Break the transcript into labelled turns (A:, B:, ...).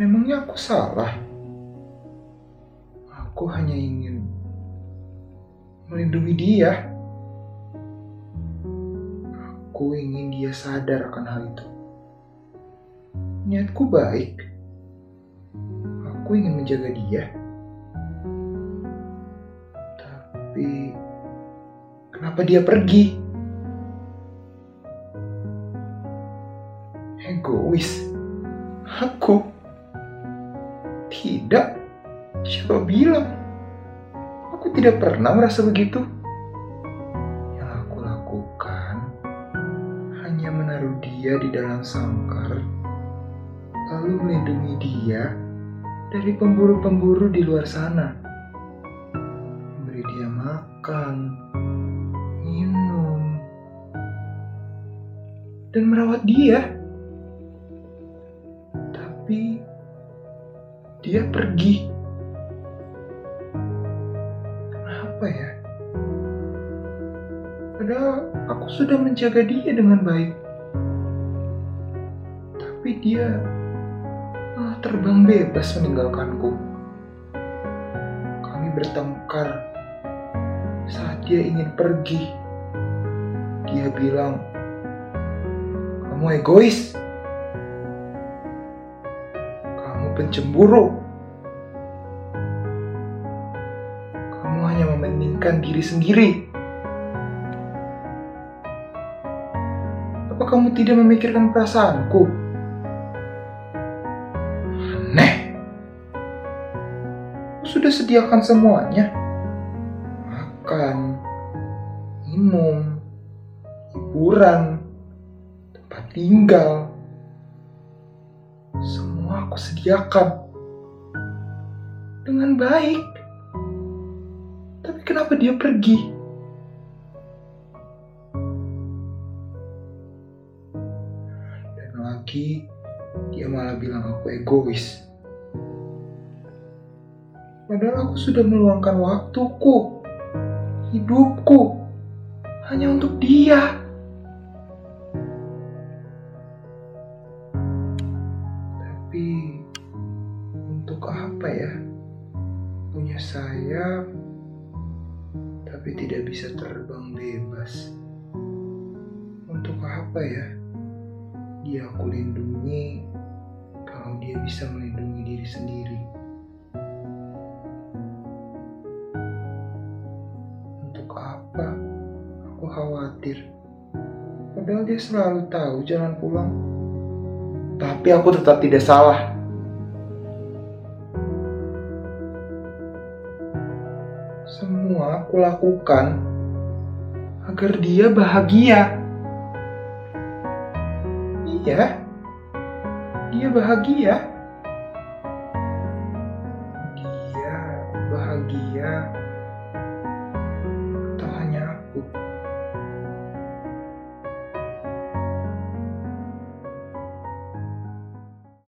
A: Memangnya aku salah? Aku hanya ingin melindungi dia. Aku ingin dia sadar akan hal itu. Niatku baik. Aku ingin menjaga dia. Tapi kenapa dia pergi? Egois. Aku tidak. Siapa bilang? Aku tidak pernah merasa begitu. Yang aku lakukan hanya menaruh dia di dalam sangkar, lalu melindungi dia dari pemburu-pemburu di luar sana. Memberi dia makan, minum, dan merawat dia. Tapi dia pergi. Kenapa ya? Padahal aku sudah menjaga dia dengan baik. Tapi dia malah terbang bebas meninggalkanku. Kami bertengkar saat dia ingin pergi. Dia bilang, "Kamu egois." Pencemburu. Kamu hanya mementingkan diri sendiri. Apa kamu tidak memikirkan perasaanku? Aneh. Aku sudah sediakan semuanya. Makan, minum, hiburan, tempat tinggal, semua aku sediakan dengan baik. Tapi kenapa dia pergi? Dan lagi dia malah bilang aku egois. Padahal aku sudah meluangkan waktuku, hidupku, hanya untuk dia. Untuk apa ya? Punya sayap tapi tidak bisa terbang bebas. Untuk apa ya? Dia aku lindungi kalau dia bisa melindungi diri sendiri. Untuk apa? Aku khawatir. Padahal dia selalu tahu jalan pulang tapi aku tetap tidak salah. Semua aku lakukan agar dia bahagia. Iya, dia bahagia. Dia bahagia.